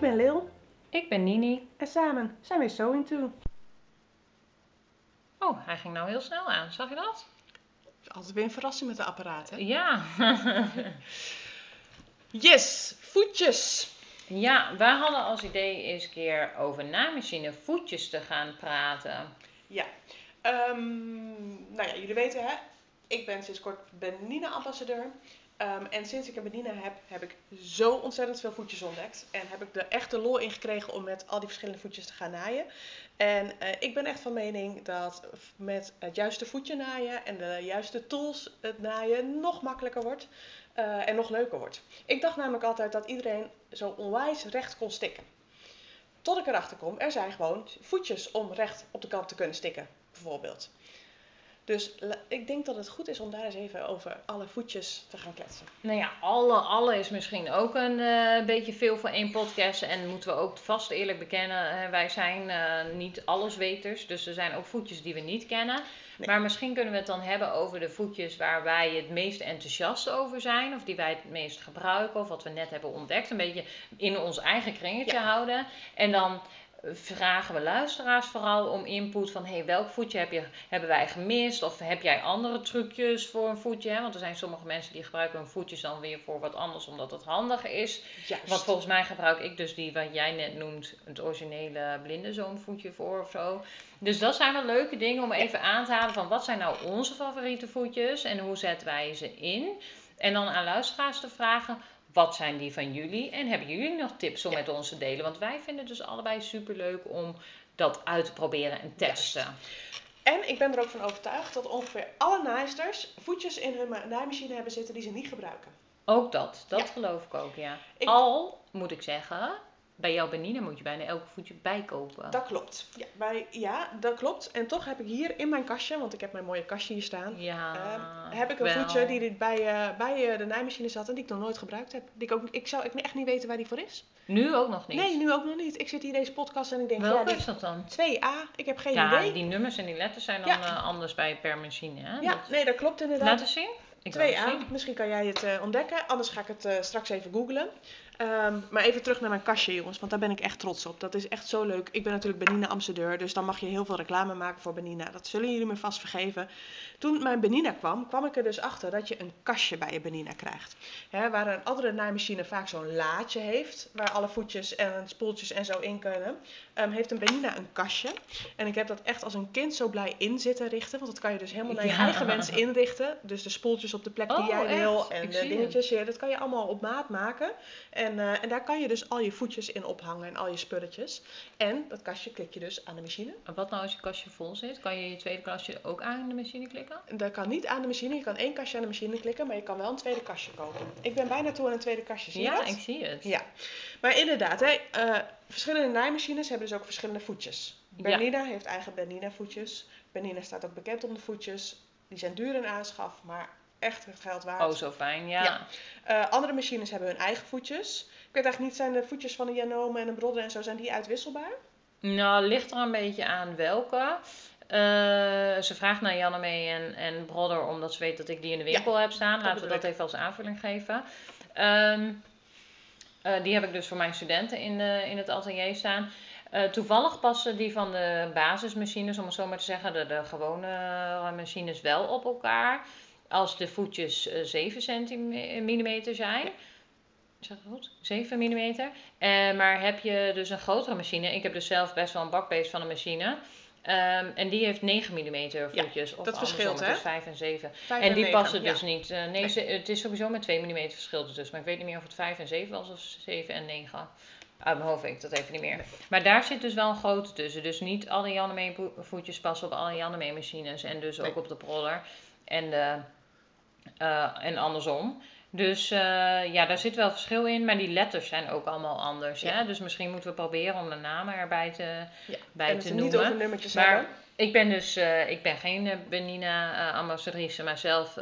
Ik ben Lil Ik ben Nini. en samen zijn we So Into. Oh, hij ging nou heel snel aan. Zag je dat? Altijd weer een verrassing met de apparaten. Ja. Yes, voetjes. ja, wij hadden als idee eens een keer over naaimachine voetjes te gaan praten. Ja, Ehm, nou ja, jullie weten hè, ik ben sinds kort Benina-ambassadeur. Ehm, en sinds ik een Benina heb, heb ik zo ontzettend veel voetjes ontdekt. En heb ik de lol in gekregen om met al die verschillende voetjes te gaan naaien. En eh, ik ben echt van mening dat met het juiste voetje naaien en de juiste tools het naaien nog makkelijker wordt. eh, en nog leuker wordt. Ik dacht namelijk altijd dat iedereen zo onwijs recht kon stikken. Tot ik erachter kom, er zijn gewoon voetjes om recht op de kant te kunnen stikken, bijvoorbeeld. Dus ik denk dat het goed is om daar eens even over alle voetjes te gaan kletsen. Nou ja, alle, alle is misschien ook een eh, beetje veel voor één podcast. En moeten we ook vast eerlijk bekennen, eh, wij zijn eh, niet allesweters. Dus er zijn ook voetjes die we niet kennen. Nee. Maar misschien kunnen we het dan hebben over de voetjes waar wij het meest enthousiast over zijn. Of die wij het meest gebruiken. Of wat we net hebben ontdekt. Een beetje in ons eigen kringetje Ja. houden. En dan vragen we luisteraars vooral om input van hey, welk voetje heb je, hebben wij gemist? Of heb jij andere trucjes voor een voetje? Hè? Want er zijn sommige mensen die gebruiken hun voetjes dan weer voor wat anders omdat het handiger is. Juist. Want volgens mij gebruik ik dus die wat jij net noemt, het originele blindenzoomvoetje voor of zo. Dus dat zijn wel leuke dingen om even aan te halen van wat zijn nou onze favoriete voetjes en hoe zetten wij ze in? En dan aan luisteraars te vragen, wat zijn die van jullie? En hebben jullie nog tips om Ja. met ons te delen? Want wij vinden het dus allebei superleuk om dat uit te proberen en testen. En ik ben er ook van overtuigd dat ongeveer alle naaisters voetjes in hun ma- naaimachine hebben zitten die ze niet gebruiken. Ook dat, dat Ja. geloof ik ook, ja. Ik- Al, moet ik zeggen, bij jouw Benina moet je bijna elk voetje bijkopen. Dat klopt. Ja, bij, ja, dat klopt. En toch heb ik hier in mijn kastje, want ik heb mijn mooie kastje hier staan, Ja, Ehm, heb ik een wel. voetje die bij, eh, bij eh, de naaimachine zat en die ik nog nooit gebruikt heb. Die ik, ook, ik zou ik echt niet weten waar die voor is. Nu ook nog niet. Nee, nu ook nog niet. Ik zit hier deze podcast en ik denk, ja, Welke is dat dan? 2A, ik heb geen Ja, idee. die nummers en die letters zijn dan Ja. eh, anders bij per machine. Hè? Ja, Dat- nee, dat klopt inderdaad. Laat eens zien. Ik wil het 2A, zien. misschien kan jij het ontdekken. Anders ga ik het straks even googlen. Ehm, maar even terug naar mijn kastje, jongens, want daar ben ik echt trots op. Dat is echt zo leuk. Ik ben natuurlijk Benina-ambassadeur, dus dan mag je heel veel reclame maken voor Benina. Dat zullen jullie me vast vergeven. Toen mijn Benina kwam, kwam ik er dus achter dat je een kastje bij je Benina krijgt. Hè, waar een andere naaimachine vaak zo'n laadje heeft, waar alle voetjes en spoeltjes en zo in kunnen, ehm, heeft een Benina een kastje. En ik heb dat echt als een kind zo blij in zitten richten, want dat kan je dus helemaal naar je Ja. eigen wens inrichten. Dus de spoeltjes op de plek die Oh, jij wil echt? en Ik de dingetjes, dat kan je allemaal op maat maken. En, eh, en daar kan je dus al je voetjes in ophangen en al je spulletjes. En dat kastje klik je dus aan de machine. En wat nou als je kastje vol zit? Kan je je tweede kastje ook aan de machine klikken? En Dat kan niet aan de machine, je kan één kastje aan de machine klikken, maar je kan wel een tweede kastje kopen. Ik ben bijna toe aan een tweede kastje, zie je ja, dat? ik zie het. Ja, maar inderdaad, hè, eh, verschillende naaimachines hebben dus ook verschillende voetjes. Ja. Bernina heeft eigen Bernina voetjes. Bernina staat ook bekend om de voetjes. Die zijn duur in aanschaf, maar echt het geld waard. Oh, zo fijn, ja. Ja. Eh, andere machines hebben hun eigen voetjes. Ik weet eigenlijk niet, zijn de voetjes van de Janome en de Brodder en zo, zijn die uitwisselbaar? Nou, ligt er een beetje aan welke. Eh, ze vraagt naar Janne en, en Brodder omdat ze weet dat ik die in de winkel heb staan. Laten we dat even als aanvulling geven. Ehm, eh, die heb ik dus voor mijn studenten in, de, in het atelier staan. Toevallig passen die van de basismachines, om het zo maar te zeggen, de, de gewone machines wel op elkaar. Als de voetjes eh, 7 centimeter zijn. Zeg ik dat goed? 7 mm. maar heb je dus een grotere machine. Ik heb dus zelf best wel een bakbeest van een machine. Ehm, en die heeft 9 mm voetjes. of dat verschilt, hè? Dus 5 en 7. Vijf En die passen ja. dus niet. eh, nee, Nee. ze- het is sowieso met 2 mm verschil dus. Maar ik weet niet meer of het 5 en 7 was of 7 en 9. Uit mijn hoofd weet ik dat even niet meer. Nee. Maar daar zit dus wel een grote tussen. Dus niet alle Janne voetjes passen op alle Janne machines. En dus ook op de Proller. En, de, eh, en andersom. Dus eh, ja, daar zit wel verschil in. Maar die letters zijn ook allemaal anders. Ja. Hè? Dus misschien moeten we proberen om de namen erbij te, Ja. bij en te noemen. niet over nummertjes Maar hebben. ik ben dus, eh, ik ben geen Benina ambassadrice, maar zelf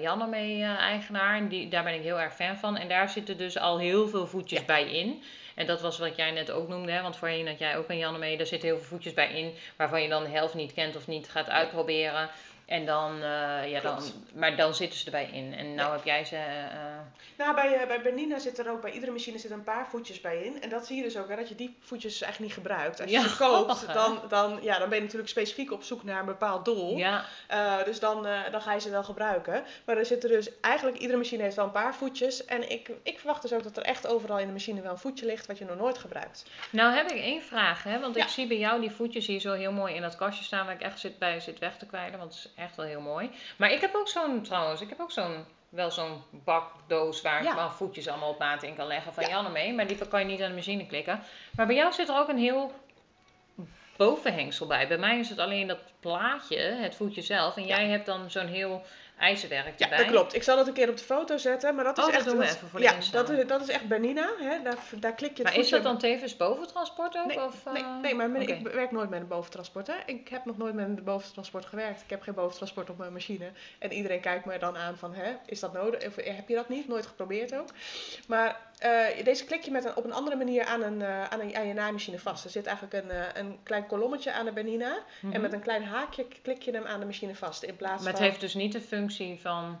Janne mee eigenaar. En die, daar ben ik heel erg fan van. En daar zitten dus al heel veel voetjes Ja. bij in. En dat was wat jij net ook noemde, hè? want voorheen had jij ook een Janne mee. Daar zitten heel veel voetjes bij in, waarvan je dan de helft niet kent of niet gaat uitproberen. En dan, eh, ja, dan, maar dan zitten ze erbij in. En nou Ja. heb jij ze. eh, Nou, bij, eh, bij Bernina zit er ook, bij iedere machine zitten een paar voetjes bij in. En dat zie je dus ook, hè, dat je die voetjes eigenlijk niet gebruikt. Als je Ja, ze koopt, dan, dan, ja, dan ben je natuurlijk specifiek op zoek naar een bepaald doel. ja, Eh, dus dan, eh, dan ga je ze wel gebruiken. Maar er zitten dus, eigenlijk iedere machine heeft wel een paar voetjes. En ik, ik verwacht dus ook dat er echt overal in de machine wel een voetje ligt wat je nog nooit gebruikt. Nou heb ik één vraag, hè? want ik zie bij jou die voetjes hier zo heel mooi in dat kastje staan waar ik echt zit bij zit weg te kwijlen, want echt wel heel mooi. Maar ik heb ook zo'n, trouwens, ik heb ook zo'n, wel zo'n bakdoos waar ik wel voetjes allemaal op maat in kan leggen van Ja. Janne mee, maar die kan je niet aan de machine klikken. Maar bij jou zit er ook een heel bovenhengsel bij. Bij mij is het alleen dat plaatje, het voetje zelf, en Ja. jij hebt dan zo'n heel ijzerwerk Ja, erbij. dat klopt. Ik zal dat een keer op de foto zetten. Maar dat is Oh, dat echt. doen we dat- even voor de ja, dat is, dat is echt Bernina. Hè? Daar, daar klik je het Maar is dat dan tevens boventransport ook? Nee, of, Nee, eh? nee maar ik werk nooit met een boventransport. Hè. Ik heb nog nooit met een boventransport gewerkt. Ik heb geen boventransport op mijn machine. En iedereen kijkt me dan aan van, hè, is dat nodig? Of eh, heb je dat niet? Nooit geprobeerd ook. Maar eh, deze klik je met een, op een andere manier aan, een, eh, aan, een, aan je naaimachine vast. Er zit eigenlijk een, eh, een klein kolommetje aan de Bernina. Mhm. En met een klein haakje klik je hem aan de machine vast. In plaats Maar het van... heeft dus niet de functie van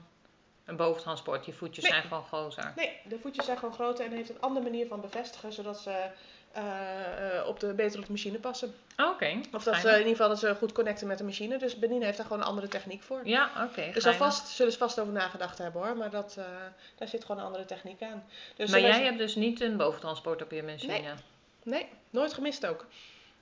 een boventransport. Die voetjes Nee. zijn gewoon groter. Nee, de voetjes zijn gewoon groter en heeft een andere manier van bevestigen, zodat ze eh, eh, op de, beter op de machine passen. Oh, Oké. Of dat ze in ieder geval dat ze goed connecten met de machine. Dus Benine heeft daar gewoon een andere techniek voor. Ja, oké. Dus geinig. alvast zullen ze vast over nagedacht hebben hoor. Maar dat, eh, daar zit gewoon een andere techniek aan. Dus maar jij ze- hebt dus niet een boventransport op je machine? Nee. Nee, nooit gemist ook.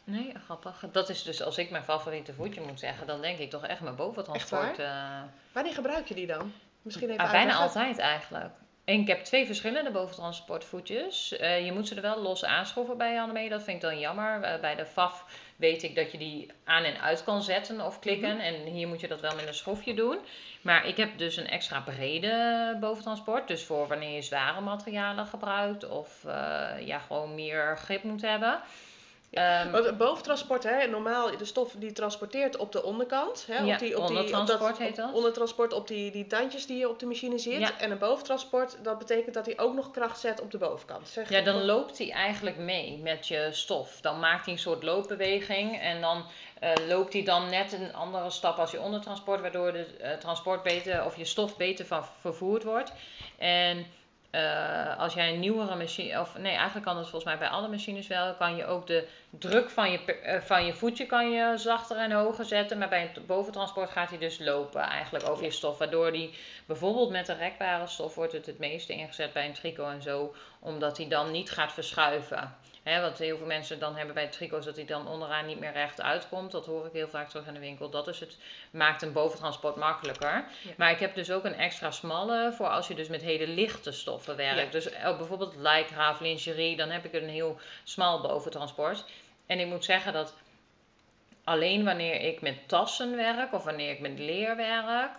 Nee, grappig. Dat is dus als ik mijn favoriete voetje moet zeggen, dan denk ik toch echt mijn boventransport. eh, Wanneer gebruik je die dan? Misschien even ah, bijna altijd eigenlijk. En ik heb twee verschillende boventransportvoetjes. Eh, je moet ze er wel los aanschroeven bij Annemee. Dat vind ik dan jammer. Eh, bij de FAF weet ik dat je die aan en uit kan zetten of klikken. Mhm. En hier moet je dat wel met een schroefje doen. Maar ik heb dus een extra brede boventransport. Dus voor wanneer je zware materialen gebruikt. Of eh, ja, gewoon meer grip moet hebben. Ehm, Want boventransport, hè, normaal de stof die transporteert op de onderkant. Hè, Ja, op die, op die, ondertransport op heet dat. Ondertransport op die, die tandjes die je op de machine zit. Ja. En een boventransport, dat betekent dat hij ook nog kracht zet op de bovenkant. Zeg Ja, dan loopt hij eigenlijk mee met je stof. Dan maakt hij een soort loopbeweging en dan eh, loopt hij dan net een andere stap als je ondertransport, waardoor de eh, transport beter of je stof beter van vervoerd wordt. En eh, als jij een nieuwere machine, of nee, eigenlijk kan dat volgens mij bij alle machines wel, kan je ook de druk van je, eh, van je voetje kan je zachter en hoger zetten. Maar bij het boventransport gaat hij dus lopen eigenlijk over je stof. Waardoor die bijvoorbeeld met een rekbare stof wordt het het meeste ingezet bij een tricot en zo omdat hij dan niet gaat verschuiven. Hè, wat heel veel mensen dan hebben bij tricots, dat hij dan onderaan niet meer recht uitkomt. Dat hoor ik heel vaak terug in de winkel. Dat is het, maakt een boventransport makkelijker. Ja. Maar ik heb dus ook een extra smalle voor als je dus met hele lichte stoffen werkt. Ja. Dus eh, bijvoorbeeld lycra of lingerie, dan heb ik een heel smal boventransport. En ik moet zeggen dat alleen wanneer ik met tassen werk of wanneer ik met leer werk,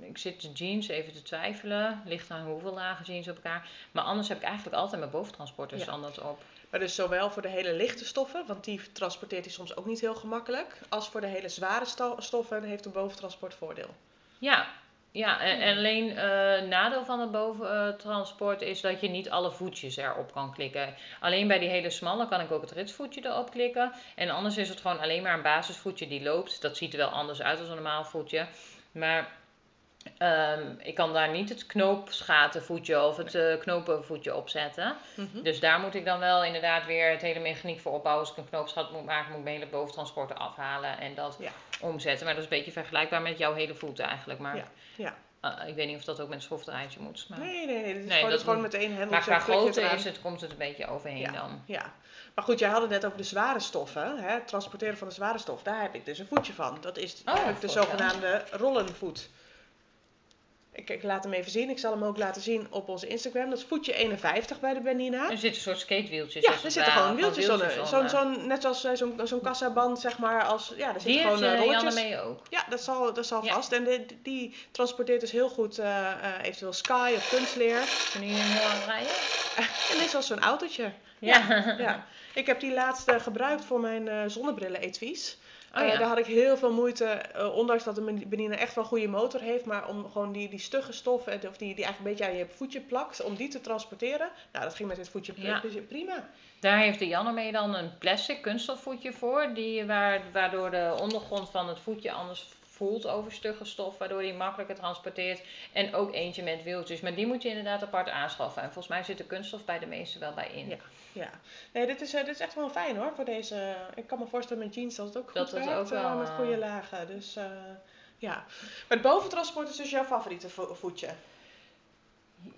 ik zit de jeans even te twijfelen. Ligt aan hoeveel lagen jeans op elkaar. Maar anders heb ik eigenlijk altijd mijn boventransport er Ja. standaard op. Maar dus zowel voor de hele lichte stoffen, want die transporteert hij soms ook niet heel gemakkelijk. Als voor de hele zware sto- stoffen heeft een boventransport voordeel. Ja, ja en, en alleen eh nadeel van het boventransport is dat je niet alle voetjes erop kan klikken. Alleen bij die hele smalle kan ik ook het ritsvoetje erop klikken. En anders is het gewoon alleen maar een basisvoetje die loopt. Dat ziet er wel anders uit dan een normaal voetje. Maar ehm, ik kan daar niet het knoopsgatenvoetje of het eh, knopenvoetje op zetten. Dus daar moet ik dan wel inderdaad weer het hele mechaniek voor opbouwen. Als ik een knoopsgat moet maken, moet ik mijn hele boventransporten afhalen en dat Ja. omzetten. Maar dat is een beetje vergelijkbaar met jouw hele voet eigenlijk. Maar Ja, ja. eh, ik weet niet of dat ook met een schroefdraadje moet. Maar, Nee, nee, nee. Dit is Nee, gewoon, dat gewoon moet- met één hendel. maar qua grootte is het, komt het een beetje overheen Ja. dan. Ja, maar goed, jij had het net over de zware stoffen. Hè? Het transporteren van de zware stof. Daar heb ik dus een voetje van. Dat is Oh, de zogenaamde rollenvoet. Ik, ik laat hem even zien. Ik zal hem ook laten zien op onze Instagram. Dat is voetje 51 bij de Bernina. Er zitten een soort skatewieltjes. Ja, er zitten gewoon wieltjes onder. zo'n, net als eh, zo'n, zo'n kassaband, zeg maar. Als, ja, er zitten gewoon eh, uh, Janne rolletjes. mee ook. Ja, dat zal, dat zal Ja. vast. En de, die transporteert dus heel goed eh, eh, eventueel sky of kunstleer. Kunnen jullie hem heel aan het rijden? En dit is als zo'n autootje. Ja. Ja, ik heb die laatste gebruikt voor mijn eh zonnebrillen etuis. Oh Eh, ja. daar had ik heel veel moeite, eh, ondanks dat de Benina echt wel een goede motor heeft, maar om gewoon die, die stugge stoffen, of die, die eigenlijk een beetje aan je voetje plakt, om die te transporteren. Nou, dat ging met dit voetje Ja. prima. Daar heeft de Janne mee dan een plastic kunststofvoetje voor. Die, waar, waardoor de ondergrond van het voetje anders voelt over stugge stof, waardoor die makkelijker transporteert. En ook eentje met wieltjes. Maar die moet je inderdaad apart aanschaffen. En volgens mij zit de kunststof bij de meeste wel bij in. Ja. Ja, nee, dit is, eh, dit is echt wel fijn hoor. Voor deze, ik kan me voorstellen met jeans dat het ook goed Dat werkt, ook wel, eh, met eh, goede lagen. Dus eh, ja. Maar het boventransport is dus jouw favoriete vo- voetje.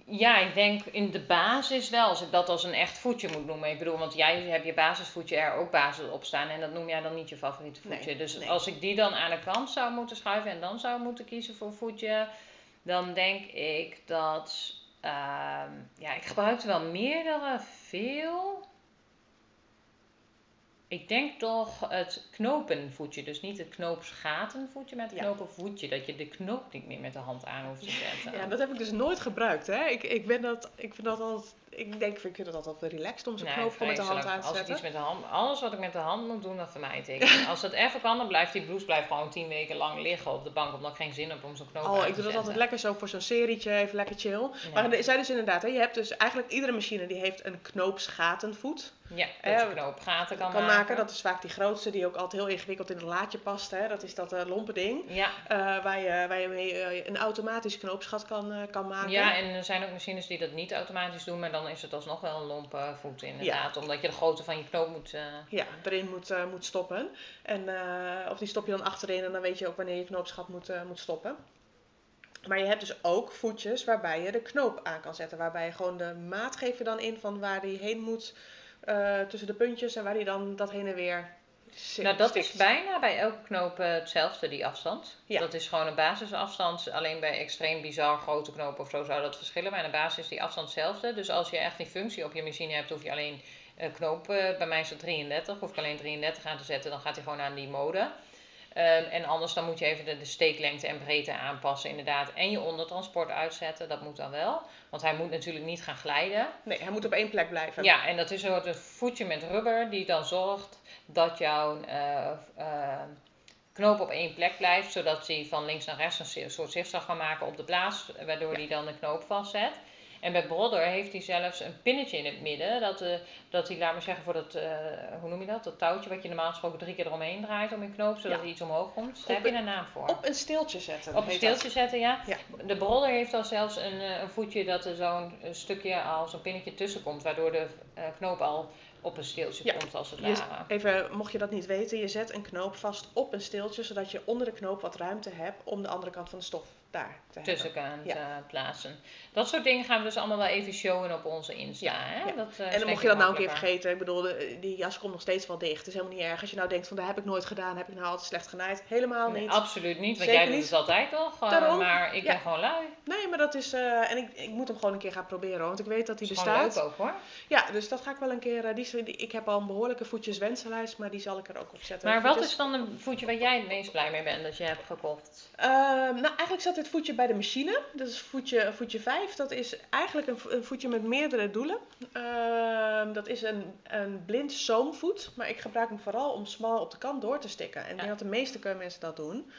Ja, ik denk in de basis wel, als ik dat als een echt voetje moet noemen. Ik bedoel, want jij hebt je basisvoetje er ook basis op staan en dat noem jij dan niet je favoriete voetje. Nee, dus nee. als ik die dan aan de kant zou moeten schuiven en dan zou moeten kiezen voor voetje, dan denk ik dat, ja, ik gebruik er wel meerdere, veel. Ik denk toch het knopenvoetje, dus niet het knoopsgatenvoetje, maar het knopenvoetje. Dat je de knoop niet meer met de hand aan hoeft te zetten. Ja, dat heb ik dus nooit gebruikt. Hè. Ik, ik, ben dat, ik vind dat altijd, ik denk, ik vind dat altijd wel relaxed om zo'n Nee, knoop met de hand aan te Als zetten. iets met de hand, alles wat ik met de hand moet doen, dat vermijd ik. Als dat even kan, dan blijft die blouse blijft gewoon tien weken lang liggen op de bank, omdat ik geen zin heb om zo'n knoop aan Oh, te ik doe dat zetten. altijd lekker zo voor zo'n serietje, even lekker chill. Maar er zijn dus inderdaad, hè, je hebt dus eigenlijk iedere machine die heeft een knoopsgatenvoet. Ja, Eh, dat je knoopgaten kan, kan maken. Dat is vaak die grootste die ook altijd heel ingewikkeld in het laadje past. Hè. Dat is dat eh lompe ding. Ja. eh, waar, je, waar je mee een automatisch knoopsgat kan, kan maken. ja, en er zijn ook machines die dat niet automatisch doen, maar dan is het alsnog wel een lompe voet inderdaad. Omdat je de grootte van je knoop moet... Ja, erin moet, moet stoppen. En, of die stop je dan achterin en dan weet je ook wanneer je knoopsgat moet, moet stoppen. Maar je hebt dus ook voetjes waarbij je de knoop aan kan zetten. Waarbij je gewoon de maat geef je dan in van waar die heen moet eh, tussen de puntjes en waar die dan dat heen en weer zit. Nou, dat stikt. is bijna bij elke knoop eh, hetzelfde, die afstand. Ja. Dat is gewoon een basisafstand. Alleen bij extreem bizar grote knopen of zo zou dat verschillen. Maar in de basis is die afstand hetzelfde. Dus als je echt die functie op je machine hebt, hoef je alleen eh knoop, eh, bij mij is dat 33, hoef ik alleen 33 aan te zetten. Dan gaat hij gewoon aan die mode. Ehm, en anders dan moet je even de, de steeklengte en breedte aanpassen inderdaad. En je ondertransport uitzetten, dat moet dan wel. Want hij moet natuurlijk niet gaan glijden. Nee, hij moet op één plek blijven. Ja, en dat is een soort voetje met rubber die dan zorgt dat jouw eh, eh, knoop op één plek blijft, zodat hij van links naar rechts een soort zichtslag kan maken op de blaas, waardoor hij dan de knoop vastzet. En bij Brodder heeft hij zelfs een pinnetje in het midden, dat, eh, dat hij, laat maar zeggen, voor dat, eh, hoe noem je dat, dat touwtje wat je normaal gesproken drie keer eromheen draait om je knoop, zodat Ja. hij iets omhoog komt. Op Daar heb je een- een naam voor. Op een steeltje zetten. Op een steeltje zetten, ja. Ja. De Brodder heeft al zelfs een, eh, een voetje dat er zo'n stukje al zo'n pinnetje tussen komt, waardoor de knoop al op een steeltje Ja. komt als het ware. even, mocht je dat niet weten, je zet een knoop vast op een steeltje, zodat je onder de knoop wat ruimte hebt om de andere kant van de stof daar te. Tussen kan Ja. eh, plaatsen. Dat soort dingen gaan we dus allemaal wel even showen op onze Insta. Ja, hè? ja. Dat, eh, En dan mocht je dat nou een keer vergeten. Ik bedoel, de- die jas komt nog steeds wel dicht. Het is helemaal niet erg. Als je nou denkt van, dat heb ik nooit gedaan. Heb ik nou altijd slecht genaaid. Helemaal Nee, niet. absoluut niet, want Zeker jij doet het altijd toch? Eh, maar ik ben gewoon lui. Nee, maar dat is... en ik, ik moet hem gewoon een keer gaan proberen. Want ik weet dat hij Dat is bestaat. leuk ook hoor. Ja, dus dat ga ik wel een keer... die, die- ik heb al een behoorlijke voetjes wensenlijst. Maar die zal ik er ook op zetten. Maar wat Voetjes- is dan een voetje waar jij het meest blij mee bent dat je hebt gekocht? Ehm, nou, eigenlijk zat dit voetje bij de machine. Dat is voetje, voetje 5. Dat is eigenlijk een, vo- een voetje met meerdere doelen. Ehm, dat is een, een blind zoomvoet. Maar ik gebruik hem vooral om smal op de kant door te stikken. En ik denk dat de meeste mensen dat doen.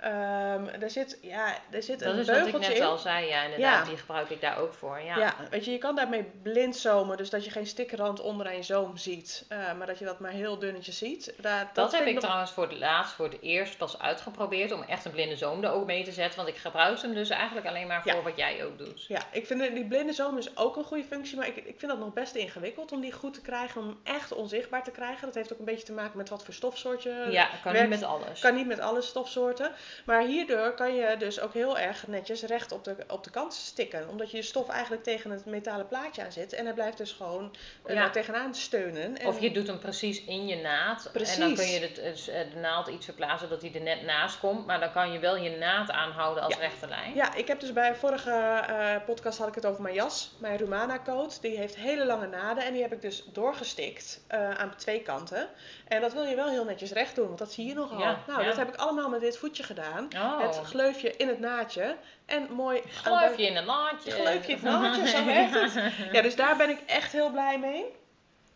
Ehm er zit, ja, er zit Dat een is wat ik beugeltje net in. al zei, ja inderdaad. Ja. Die gebruik ik daar ook voor. Ja. Ja. weet je, je kan daarmee blind zomen, dus dat je geen stickrand onder een zoom ziet, eh, maar dat je dat maar heel dunnetjes ziet. Daar- Dat, heb ik nog- trouwens voor het laatst, voor het eerst pas uitgeprobeerd om echt een blinde zoom er ook mee te zetten. Want ik gebruik hem dus eigenlijk alleen maar voor Ja. wat jij ook doet. Ja, ik vind die blinde zoom is ook een goede functie, maar ik, ik vind dat nog best ingewikkeld om die goed te krijgen, om echt onzichtbaar te krijgen. Dat heeft ook een beetje te maken met wat voor stofsoort je Ja, kan werkt. niet met alles. Kan niet met alle stofsoorten. Maar hierdoor kan je dus ook heel erg netjes recht op de, op de kant stikken. Omdat je je stof eigenlijk tegen het metalen plaatje aan zit. En hij blijft dus gewoon eh, Ja. tegenaan steunen. En Of je doet hem precies in je naad. En dan Precies. kun je de, de naald iets verplaatsen dat hij er net naast komt. Maar dan kan je wel je naad aanhouden als Ja. rechte lijn. Ja, ik heb dus bij vorige eh, podcast had ik het over mijn jas. Mijn Rumana coat. Die heeft hele lange naden. En die heb ik dus doorgestikt eh, aan twee kanten. En dat wil je wel heel netjes recht doen. Want dat zie je nogal. Ja, nou, dat heb ik allemaal met dit voetje gedaan. Oh, Het gleufje in het naadje. En mooi... aan gleuf de- je in een naadje. Gleuf je in het naadje, zo werkt het. Ja, dus daar ben ik echt heel blij mee.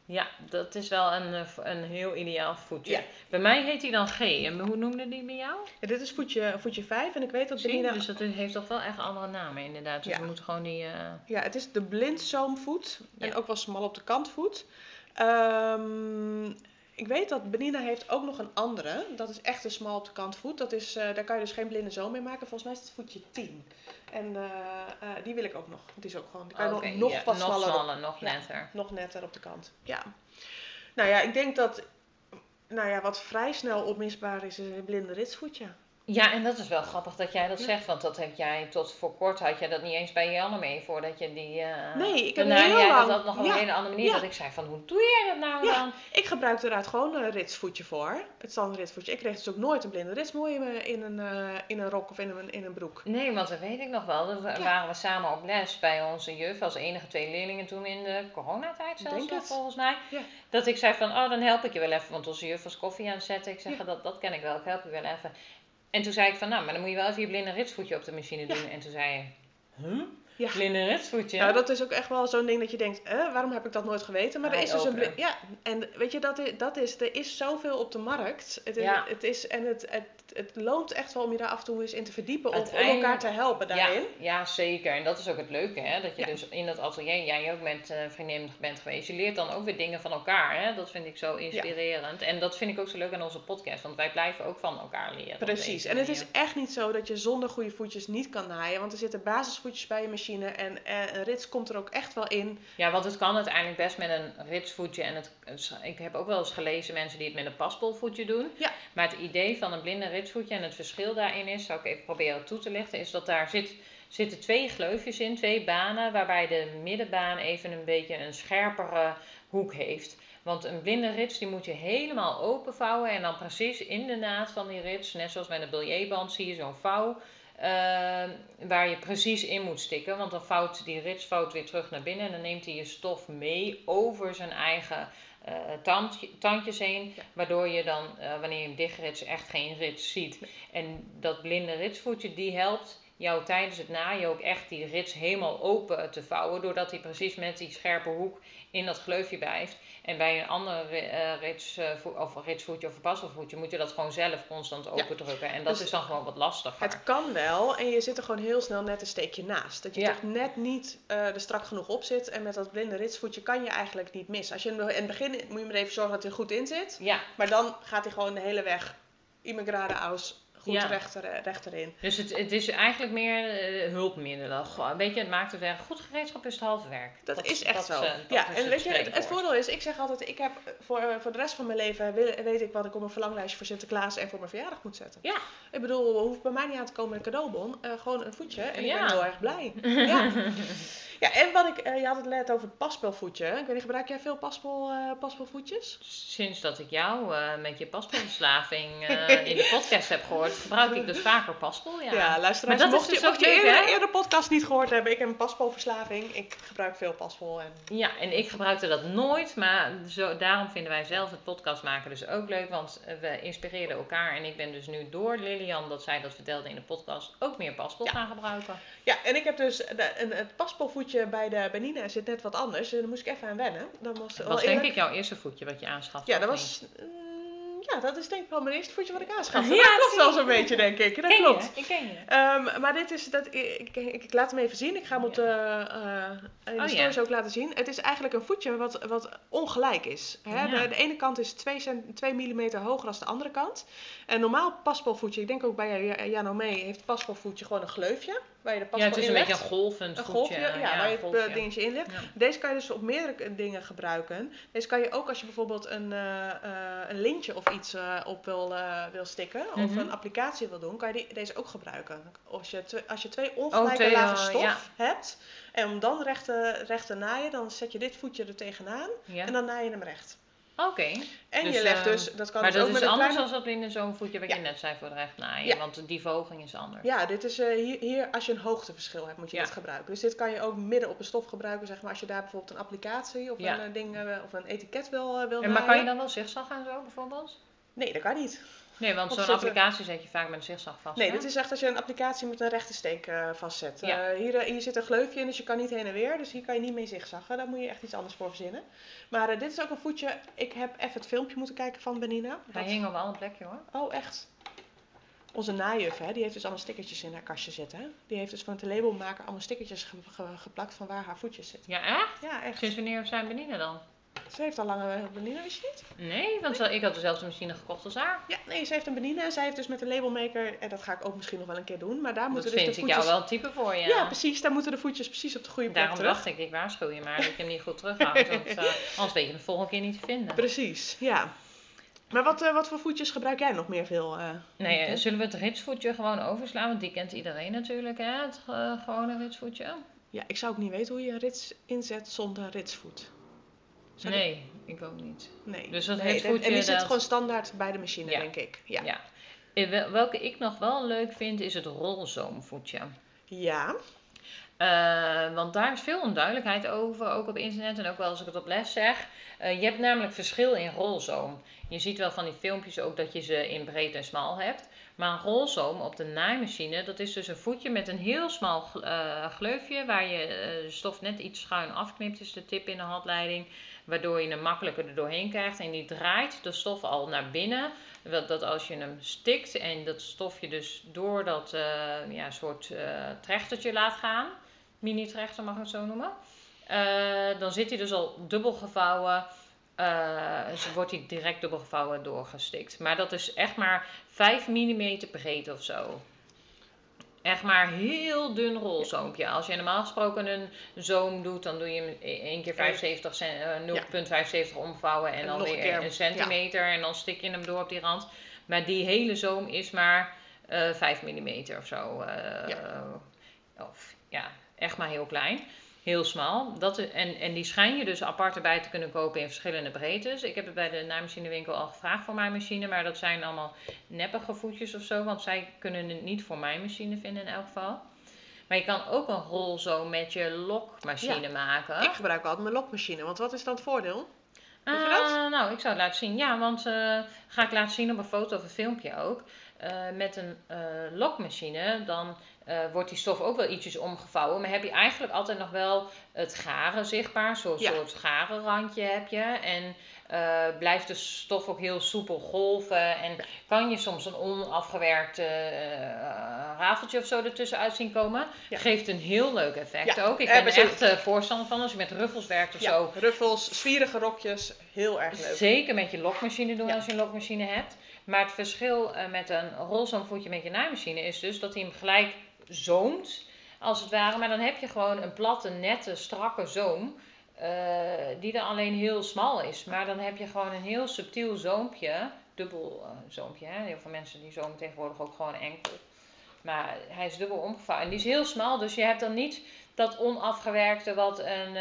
Ja, dat is wel een, eh, een heel ideaal voetje. Ja. Bij mij heet hij dan G. En hoe noemde die bij jou? Ja, dit is voetje, voetje 5 en ik weet dat Zie, Benina... dus dat heeft toch wel echt andere namen inderdaad. Dus Ja. we moeten gewoon die... eh, Ja, het is de blindzoomvoet en ook wel smal op de kantvoet. Ehm, ik weet dat Benina heeft ook nog een andere. Dat is echt een smal op de kant voet. Dat is, eh, daar kan je dus geen blinde zool mee maken. Volgens mij is het voetje 10. En eh, eh, die wil ik ook nog. Die is ook gewoon, die kan je nog, nog wat nog smaller op- nog Ja. netter. nog netter op de kant. Ja. Nou ja, ik denk dat, nou ja, wat vrij snel opmisbaar is, is een blinde ritsvoetje. Ja, en dat is wel grappig dat jij dat zegt, want dat heb jij tot voor kort had je dat niet eens bij Janne mee voordat je die. eh Nee, ik heb daarna heel jij lang- dat nog op ja, een hele andere manier ja. dat ik zei van hoe doe jij dat nou Ja. dan? Ik gebruik eruit gewoon een ritsvoetje voor. Het standaard ritsvoetje. Ik kreeg dus ook nooit een blinde ritsmooi in, een, eh, in een rok of in een, in een broek. Nee, want dat weet ik nog wel. Dat we- waren we samen op les bij onze juf als enige twee leerlingen toen in de coronatijd zelfs Denk volgens mij. Dat ik zei van, oh dan help ik je wel even, want onze juf was koffie aan het zetten. Ik zeg, dat, dat ken ik wel, ik help je wel even. En toen zei ik van, nou, maar dan moet je wel even je blinde ritsvoetje op de machine Ja. doen. En toen zei je, huh? Ja. Blinde ritsvoetje? Ja, dat is ook echt wel zo'n ding dat je denkt, eh, waarom heb ik dat nooit geweten? Maar er is dus een Ja, en weet je, dat is, dat is, er is zoveel op de markt. Het is, Ja. het is, en het, het, het loont echt wel om je daar af en toe eens in te verdiepen, om, elkaar te helpen daarin. Ja, ja, zeker. En dat is ook het leuke, hè? Dat je Ja. dus in dat atelier, jij ook met eh vriendinnen bent geweest, je leert dan ook weer dingen van elkaar, hè? Dat vind ik zo inspirerend. En dat vind ik ook zo leuk aan onze podcast, want wij blijven ook van elkaar leren. Precies. En het is echt niet zo dat je zonder goede voetjes niet kan naaien. Want er zitten basisvoetjes bij je machine. En eh, een rits komt er ook echt wel in. Ja, want het kan uiteindelijk best met een ritsvoetje. En het, ik heb ook wel eens gelezen mensen die het met een paspolvoetje doen. Ja. Maar het idee van een blinde en het verschil daarin is, zou ik even proberen toe te lichten, is dat daar zit, zitten twee gleufjes in, twee banen, waarbij de middenbaan even een beetje een scherpere hoek heeft. Want een blinde rits die moet je helemaal openvouwen en dan precies in de naad van die rits, net zoals met een biljetband, zie je zo'n vouw. eh, waar je precies in moet stikken, want dan vouwt die rits vouwt weer terug naar binnen en dan neemt hij je stof mee over zijn eigen eh, tandje- tandjes heen, Ja. waardoor je dan, eh, wanneer je hem dichtrits, echt geen rits ziet. En dat blinde ritsvoetje, die helpt jou tijdens het naaien ook echt die rits helemaal open te vouwen, doordat hij precies met die scherpe hoek in dat gleufje blijft. En bij een andere ri- eh, rits, eh, of ritsvoetje of verpasselvoetje moet je dat gewoon zelf constant Ja. opendrukken. En dat Dus is dan gewoon wat lastiger. Het kan wel. En je zit er gewoon heel snel net een steekje naast. Dat je Ja. toch net niet eh, er strak genoeg op zit. En met dat blinde ritsvoetje kan je eigenlijk niet mis. Als je in het begin moet je maar even zorgen dat hij er goed in zit. Ja, Maar dan gaat hij gewoon de hele weg immigrade aus goed Ja. rechter, eh, rechterin. dus het, het is eigenlijk meer eh, hulpmiddelen. Weet je, het maakt het werk. Goed gereedschap is het halve werk. Dat, is echt dat zo. ja, en weet je, het, het voordeel is, ik zeg altijd, ik heb voor, eh, voor de rest van mijn leven wil- weet ik wat ik op mijn verlanglijstje voor Sinterklaas en voor mijn verjaardag moet zetten. Ja. Ik bedoel, hoeft bij mij niet aan te komen met een cadeaubon. gewoon een voetje en ik ben heel erg blij. ja. Ja, en wat ik, eh, je had het net over het paspelvoetje. Ik weet niet, gebruik jij veel paspel, paspelvoetjes? Sinds dat ik jou eh, met je paspoortverslaving eh, in de podcast heb gehoord, gebruik ik dus vaker paspel. Ja. Ja, luisteraars, Maar dat mocht je, dus ook mocht je eerder, eerder podcast niet gehoord hebben, ik heb een paspelverslaving. Ik gebruik veel paspel. En... Ja, en ik gebruikte dat nooit, maar zo, daarom vinden wij zelf het podcast maken dus ook leuk, want we inspireerden elkaar en ik ben dus nu door Lilian, dat zij dat vertelde in de podcast, ook meer paspel Ja. gaan gebruiken. Ja, en ik heb dus de, een, het paspelvoetje bij de bij Nina zit net wat anders. En daar moest ik even aan wennen. Dat was, Dat wel was denk eerlijk. ik jouw eerste voetje wat je aanschafte. Ja, dat was. mm, ja, dat is denk ik wel mijn eerste voetje wat ik aanschafte. Ja, dat klopt wel zo'n beetje, denk ik. Dat Ken klopt. je? Ik ken je. Ehm, maar dit is, dat, ik, ik, ik laat hem even zien. Ik ga hem op de, eh, in de Oh, stories ook laten zien. Het is eigenlijk een voetje wat, wat ongelijk is. Hè? Ja. De, de ene kant is 2, cent, 2 mm hoger dan de andere kant. Een normaal paspelvoetje, ik denk ook bij Ja- Jano mee, heeft het paspelvoetje gewoon een gleufje. Waar je de Ja, het is een beetje een golvend Een golfje, ja, waar je het golfje. eh, dingetje in legt. Ja. Deze kan je dus op meerdere dingen gebruiken. Deze kan je ook als je bijvoorbeeld een, eh, eh, een lintje of iets op wil, wil stikken. Of Mhm. een applicatie wil doen, kan je die, deze ook gebruiken. Als je, twee, als je twee ongelijke twee, lagen stof ja. hebt. En om dan recht te, recht te naaien, dan zet je dit voetje er tegenaan. Ja. En dan naai je hem recht. Oké. En Dus, je legt eh, dus, dat kan Maar dus dat ook is met anders kleine... dan dat in zo'n voetje wat Ja. je net zei voor de recht naaien. Ja. Want die verhoging is anders. Ja, dit is eh, hier, hier, als je een hoogteverschil hebt, moet je Ja. dit gebruiken. Dus dit kan je ook midden op een stof gebruiken, zeg maar, als je daar bijvoorbeeld een applicatie of een eh, ding eh, of een etiket wil, eh, wil En maar kan je dan wel zigzag en zo bijvoorbeeld? Nee, dat kan niet. Nee, want zo'n applicatie zet je vaak met een zigzag vast. Nee, hè? dit is echt als je een applicatie met een rechte steek eh, vastzet. Ja. Eh, hier, eh, hier zit een gleufje in, dus je kan niet heen en weer. Dus hier kan je niet mee zigzaggen. Daar moet je echt iets anders voor verzinnen. Maar dit is ook een voetje. Ik heb even het filmpje moeten kijken van Benina. Hij Dat- hing op alle plekje hoor. Oh, echt? Onze najuf, hè, die heeft dus allemaal stickertjes in haar kastje zitten. Hè? Die heeft dus van het labelmaker allemaal stickertjes ge- ge- geplakt van waar haar voetjes zitten. Ja, echt? Ja, echt. Sinds wanneer zijn benieuwd dan? Ze heeft al langer een Benina, wist je niet? Nee, want ze- ik had dezelfde machine gekocht als haar. Ja, nee, ze heeft een Benina en zij heeft dus met een labelmaker, en dat ga ik ook misschien nog wel een keer doen, maar daar Dat moeten dus vind de ik voetjes... jou wel een type voor, ja. Ja. precies, daar moeten de voetjes precies op de goede plek Daarom terug. dacht ik, ik waarschuw je maar dat je hem niet goed terughoudt. Want eh, anders weet je hem de volgende keer niet te vinden. Precies, ja. Maar wat, eh, wat voor voetjes gebruik jij nog meer veel? eh, Nee, zullen we het ritsvoetje gewoon overslaan? Want die kent iedereen natuurlijk, hè? Het gewone ritsvoetje. Ja, ik zou ook niet weten hoe je een rits inzet zonder ritsvoet. Nee, ik ook niet. Nee. Dus dat nee, ritsvoetje, En die zit gewoon standaard bij de machine, Ja. denk ik. Ja. Ja. Eh, wel- Welke ik nog wel leuk vind, is het rolzoomvoetje. Ja. Eh, want daar is veel onduidelijkheid over, ook op internet en ook wel als ik het op les zeg. Eh, je hebt namelijk verschil in rolzoom. Je ziet wel van die filmpjes ook dat je ze in breed en smal hebt. Maar een rolzoom op de naaimachine, dat is dus een voetje met een heel smal gl- gleufje waar je stof net iets schuin afknipt, is de tip in de handleiding. Waardoor je hem makkelijker er doorheen krijgt en die draait de stof al naar binnen. Dat, als je hem stikt en dat stofje dus door dat eh, ja, soort eh, trechtertje laat gaan, mini-trechter mag ik het zo noemen, eh, dan zit hij dus al dubbel gevouwen. dus wordt hij direct dubbel gevouwen doorgestikt. Maar dat is echt maar 5 mm breed of zo. Echt maar heel dun rolzoompje. Als je normaal gesproken een zoom doet, dan doe je hem 1 keer 75 cent, eh, 0,75 omvouwen en, En dan een weer keer, een centimeter. En dan stik je hem door op die rand. Maar die hele zoom is maar eh 5 mm of zo. eh, Of ja, echt maar heel klein. Heel smal. Dat, en, en die schijn je dus apart erbij te kunnen kopen in verschillende breedtes. Ik heb het bij de naaimachinewinkel al gevraagd voor mijn machine. Maar dat zijn allemaal neppige voetjes of zo. Want zij kunnen het niet voor mijn machine vinden in elk geval. Maar je kan ook een rolzoom met je lokmachine Ja. maken. Ik gebruik altijd mijn lokmachine, want wat is dan het voordeel? Weet je dat? Ah, nou, ik zou het laten zien. Ja, want eh, ga ik laten zien op een foto of een filmpje ook. Eh, met een eh, lokmachine, dan eh, wordt die stof ook wel ietsjes omgevouwen. Maar heb je eigenlijk altijd nog wel het garen zichtbaar. Zo'n Ja. soort garenrandje heb je. En blijft de stof ook heel soepel golven. En kan je soms een onafgewerkt rafeltje of zo ertussen uit zien komen. Ja. Geeft een heel leuk effect Ja, ook. Ik ben er echt voorstander van. Als je met ruffels werkt of zo. ruffels, zwierige rokjes, heel erg leuk. Zeker met je lokmachine doen als je een lokmachine hebt. Maar het verschil eh, met een rolzoomvoetje met je naaimachine is dus dat hij hem gelijk zoomt, als het ware. Maar dan heb je gewoon een platte, nette, strakke zoom. eh, die dan alleen heel smal is. Maar dan heb je gewoon een heel subtiel zoompje. Dubbel eh, zoompje. Hè? Heel veel mensen die zoomen tegenwoordig ook gewoon enkel. Maar hij is dubbel omgevouwen. En die is heel smal. Dus je hebt dan niet dat onafgewerkte wat een,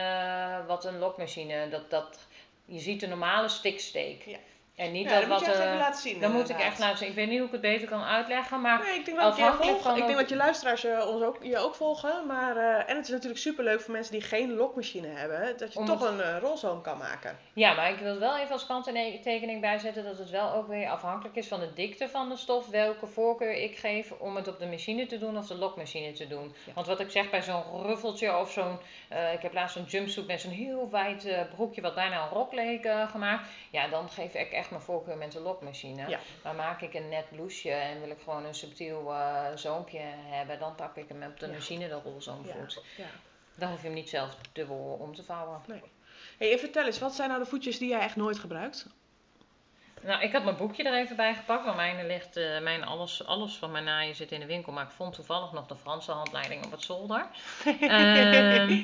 wat een lokmachine. Dat, dat, je ziet de normale stiksteek. Ja. En niet Ja, dat dat moet wat. je echt eh, even laten zien. dat moet ik echt laten zien. Ik weet niet hoe ik het beter kan uitleggen. Maar Nee, ik denk een Afhankelijk volgen. van Ik denk dat je luisteraars je, ons ook, je ook volgen. Maar, eh, en het is natuurlijk superleuk voor mensen die geen lokmachine hebben. Dat je Om toch het- een eh, rolzoom kan maken. Ja, maar ik wil wel even als kanttekening bijzetten dat het wel ook weer afhankelijk is van de dikte van de stof, welke voorkeur ik geef om het op de machine te doen of de lokmachine te doen. Ja. Want wat ik zeg bij zo'n ruffeltje of zo'n, eh, ik heb laatst zo'n jumpsuit met zo'n heel wijd eh, broekje wat bijna een rok leek eh, gemaakt, ja, dan geef ik echt mijn voorkeur met de lokmachine. Ja. Maar maak ik een net blouseje en wil ik gewoon een subtiel eh, zoompje hebben, dan pak ik hem op de Ja. machine de rolzoomvoet. Ja. Dan hoef je hem niet zelf dubbel om te vouwen. Hey, en vertel eens, wat zijn nou de voetjes die jij echt nooit gebruikt? Nou, ik had mijn boekje er even bij gepakt, want mijn, ligt, eh, mijn alles, alles van mijn naaien zit in de winkel. Maar ik vond toevallig nog de Franse handleiding op het zolder. Ehm,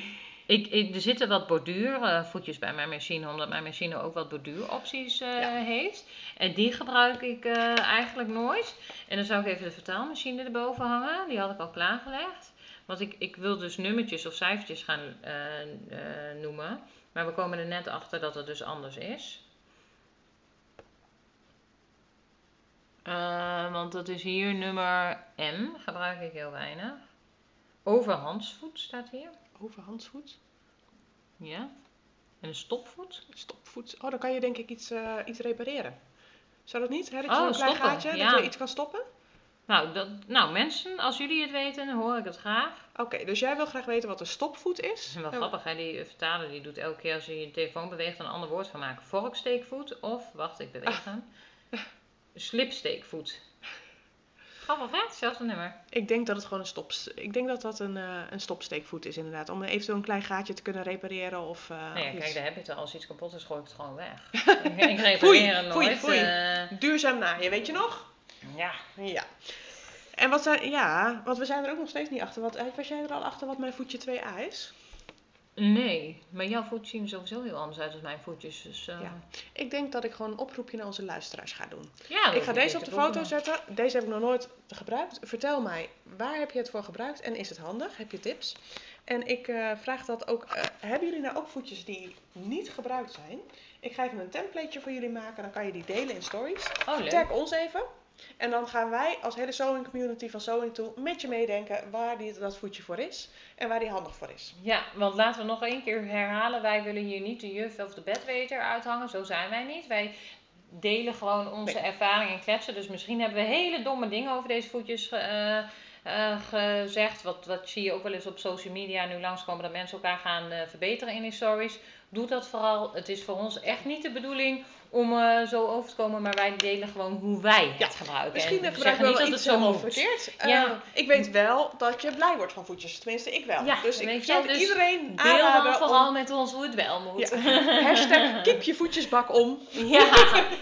ik, ik, er zitten wat borduurvoetjes bij mijn machine, omdat mijn machine ook wat borduuropties eh, Ja. heeft. En die gebruik ik eh, eigenlijk nooit. En dan zou ik even de vertaalmachine erboven hangen, die had ik al klaargelegd. Want ik, ik wil dus nummertjes of cijfertjes gaan eh, eh, noemen. Maar we komen er net achter dat het dus anders is. Eh, want dat is hier nummer M, gebruik ik heel weinig. Overhandsvoet staat hier. Overhandsvoet, Ja. En een stopvoet. stopvoet. Oh, dan kan je denk ik iets, eh, iets repareren. Zou dat niet? Hè? Dat je Oh, zo'n klein stoppen, gaatje, ja. dat je iets kan stoppen? Nou, dat, nou, mensen, als jullie het weten, hoor ik het graag. Oké, dus jij wil graag weten wat een stopvoet is? Is wel grappig, hè? die vertaler die doet elke keer als je je telefoon beweegt een ander woord van maken. Vorksteekvoet of, wacht, ik beweeg hem. Slipsteekvoet. Grappig hè? Hetzelfde nummer. Ik denk dat het gewoon een, stop, ik denk dat dat een, eh, een stopsteekvoet is inderdaad. Om eventueel een klein gaatje te kunnen repareren of... Nou ja, iets. kijk, daar heb je het al. Als iets kapot is, gooi ik het gewoon weg. ik ik repareer Foei, hem foei, nooit. foei. eh, Duurzaam naaien, weet je nog? ja. Ja. En wat zijn, ja, want we zijn er ook nog steeds niet achter. Wat, was jij er al achter wat mijn voetje 2a is? Nee, maar jouw voetjes zien er sowieso heel anders uit dan mijn voetjes. Dus, eh, Ja. Ik denk dat ik gewoon een oproepje naar onze luisteraars ga doen. ja, ik ga deze op de foto zetten. Deze heb ik nog nooit gebruikt. Vertel mij, waar heb je het voor gebruikt en is het handig? Heb je tips? En ik eh, vraag dat ook, eh, hebben jullie nou ook voetjes die niet gebruikt zijn? Ik ga even een templateje voor jullie maken, dan kan je die delen in stories. Oh, leuk. Tag ons even. En dan gaan wij als hele sewing community van Sewing Toe met je meedenken waar die, dat voetje voor is en waar die handig voor is. Ja, want laten we nog één keer herhalen. Wij willen hier niet de juf of de bedweter uithangen. Zo zijn wij niet. Wij delen gewoon onze Nee. ervaring en kletsen. Dus misschien hebben we hele domme dingen over deze voetjes eh, eh, gezegd. Wat, wat zie je ook wel eens op social media nu langskomen. Dat mensen elkaar gaan eh, verbeteren in die stories. Doe dat vooral. Het is voor ons echt niet de bedoeling om eh, zo over te komen. Maar wij delen gewoon hoe wij Ja, het gebruiken. Misschien en gebruiken we niet dat het zo moet. verkeerd. Ja. Eh, ik weet wel dat je blij wordt van voetjes. Tenminste, ik wel. Ja, dus ik zou dus iedereen Deel dan vooral om... met ons hoe het wel moet. Hashtag kip je voetjesbak om. Ja,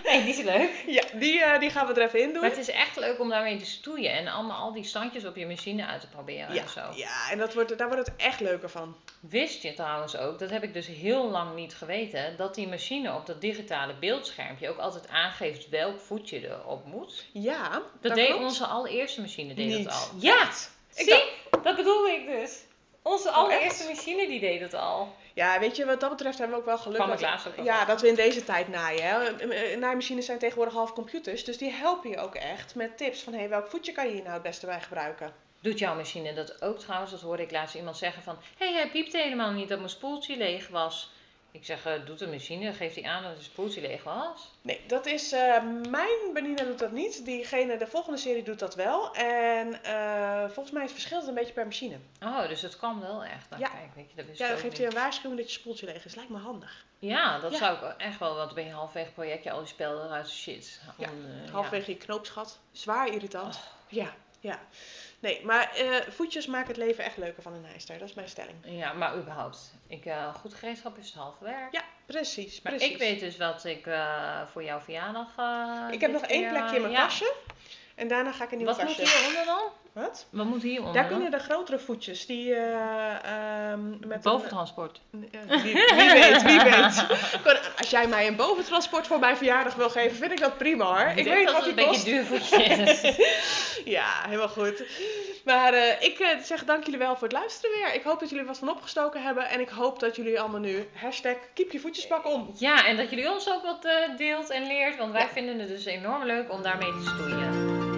die is leuk. Ja, die, eh, die gaan we er even in doen. Maar het is echt leuk om daarmee te stoeien en allemaal al die standjes op je machine uit te proberen ja, en zo. ja, en dat wordt, daar wordt het echt leuker van. Wist je trouwens ook, dat heb ik dus heel lang niet geweten, dat die machine op dat digitale beeldschermpje ook altijd aangeeft welk voetje erop moet? Ja, Dat, dat deed klopt. onze allereerste machine deed Niet. dat al. Ja, zie, dat bedoelde ik dus. Onze Oh, allereerste machine die deed het al. Ja, weet je, wat dat betreft hebben we ook wel geluk dat, ook ja, dat we in deze tijd naaien. Hè. Naaimachines zijn tegenwoordig half computers, dus die helpen je ook echt met tips van hey, welk voetje kan je hier nou het beste bij gebruiken. Doet jouw machine dat ook trouwens? Dat hoorde ik laatst iemand zeggen van... Hé, hey, hij piepte helemaal niet dat mijn spoeltje leeg was. Ik zeg, eh, doet de machine, geeft hij aan dat het spoeltje leeg was? Nee, dat is, eh, mijn Benina doet dat niet. Diegene, de volgende serie doet dat wel. En eh, volgens mij verschilt het een beetje per machine. Oh, dus het kan wel echt. Nou, Ja. kijk, weet je, dat Ja, ik dan geeft hij een waarschuwing dat je spoeltje leeg is. Lijkt me handig. Ja, dat Ja. zou ik echt wel, want ben je halverwege projectje al die spel eruit shit. Ja, Om, eh, Halfwege je knoopsgat. Zwaar irritant. Oh. Ja, ja. Nee, maar eh, voetjes maken het leven echt leuker van een nijster. Dat is mijn stelling. Ja. maar überhaupt. Ik, eh, goed gereedschap is het halve werk. Ja, precies. Maar precies. ik weet dus wat ik eh, voor jouw verjaardag... Ik heb nog één plekje in mijn ja. kastje. En daarna ga ik een nieuw Wat moet hieronder dan? Wat? Wat moet hieronder Daar kunnen de grotere voetjes, die eh, ehm, met Boventransport. een... eh, wie, wie weet, wie weet. Als jij mij een boventransport voor mijn verjaardag wil geven, vind ik dat prima hoor. Ik, weet dat wat het een kost. beetje duur voetje is. Ja, helemaal goed. Maar eh, ik zeg dank jullie wel voor het luisteren weer. Ik hoop dat jullie wat van opgestoken hebben. En ik hoop dat jullie allemaal nu hashtag keep je voetjespak om. Ja, en dat jullie ons ook wat deelt en leert, want wij Ja. vinden het dus enorm leuk om daarmee te stoeien.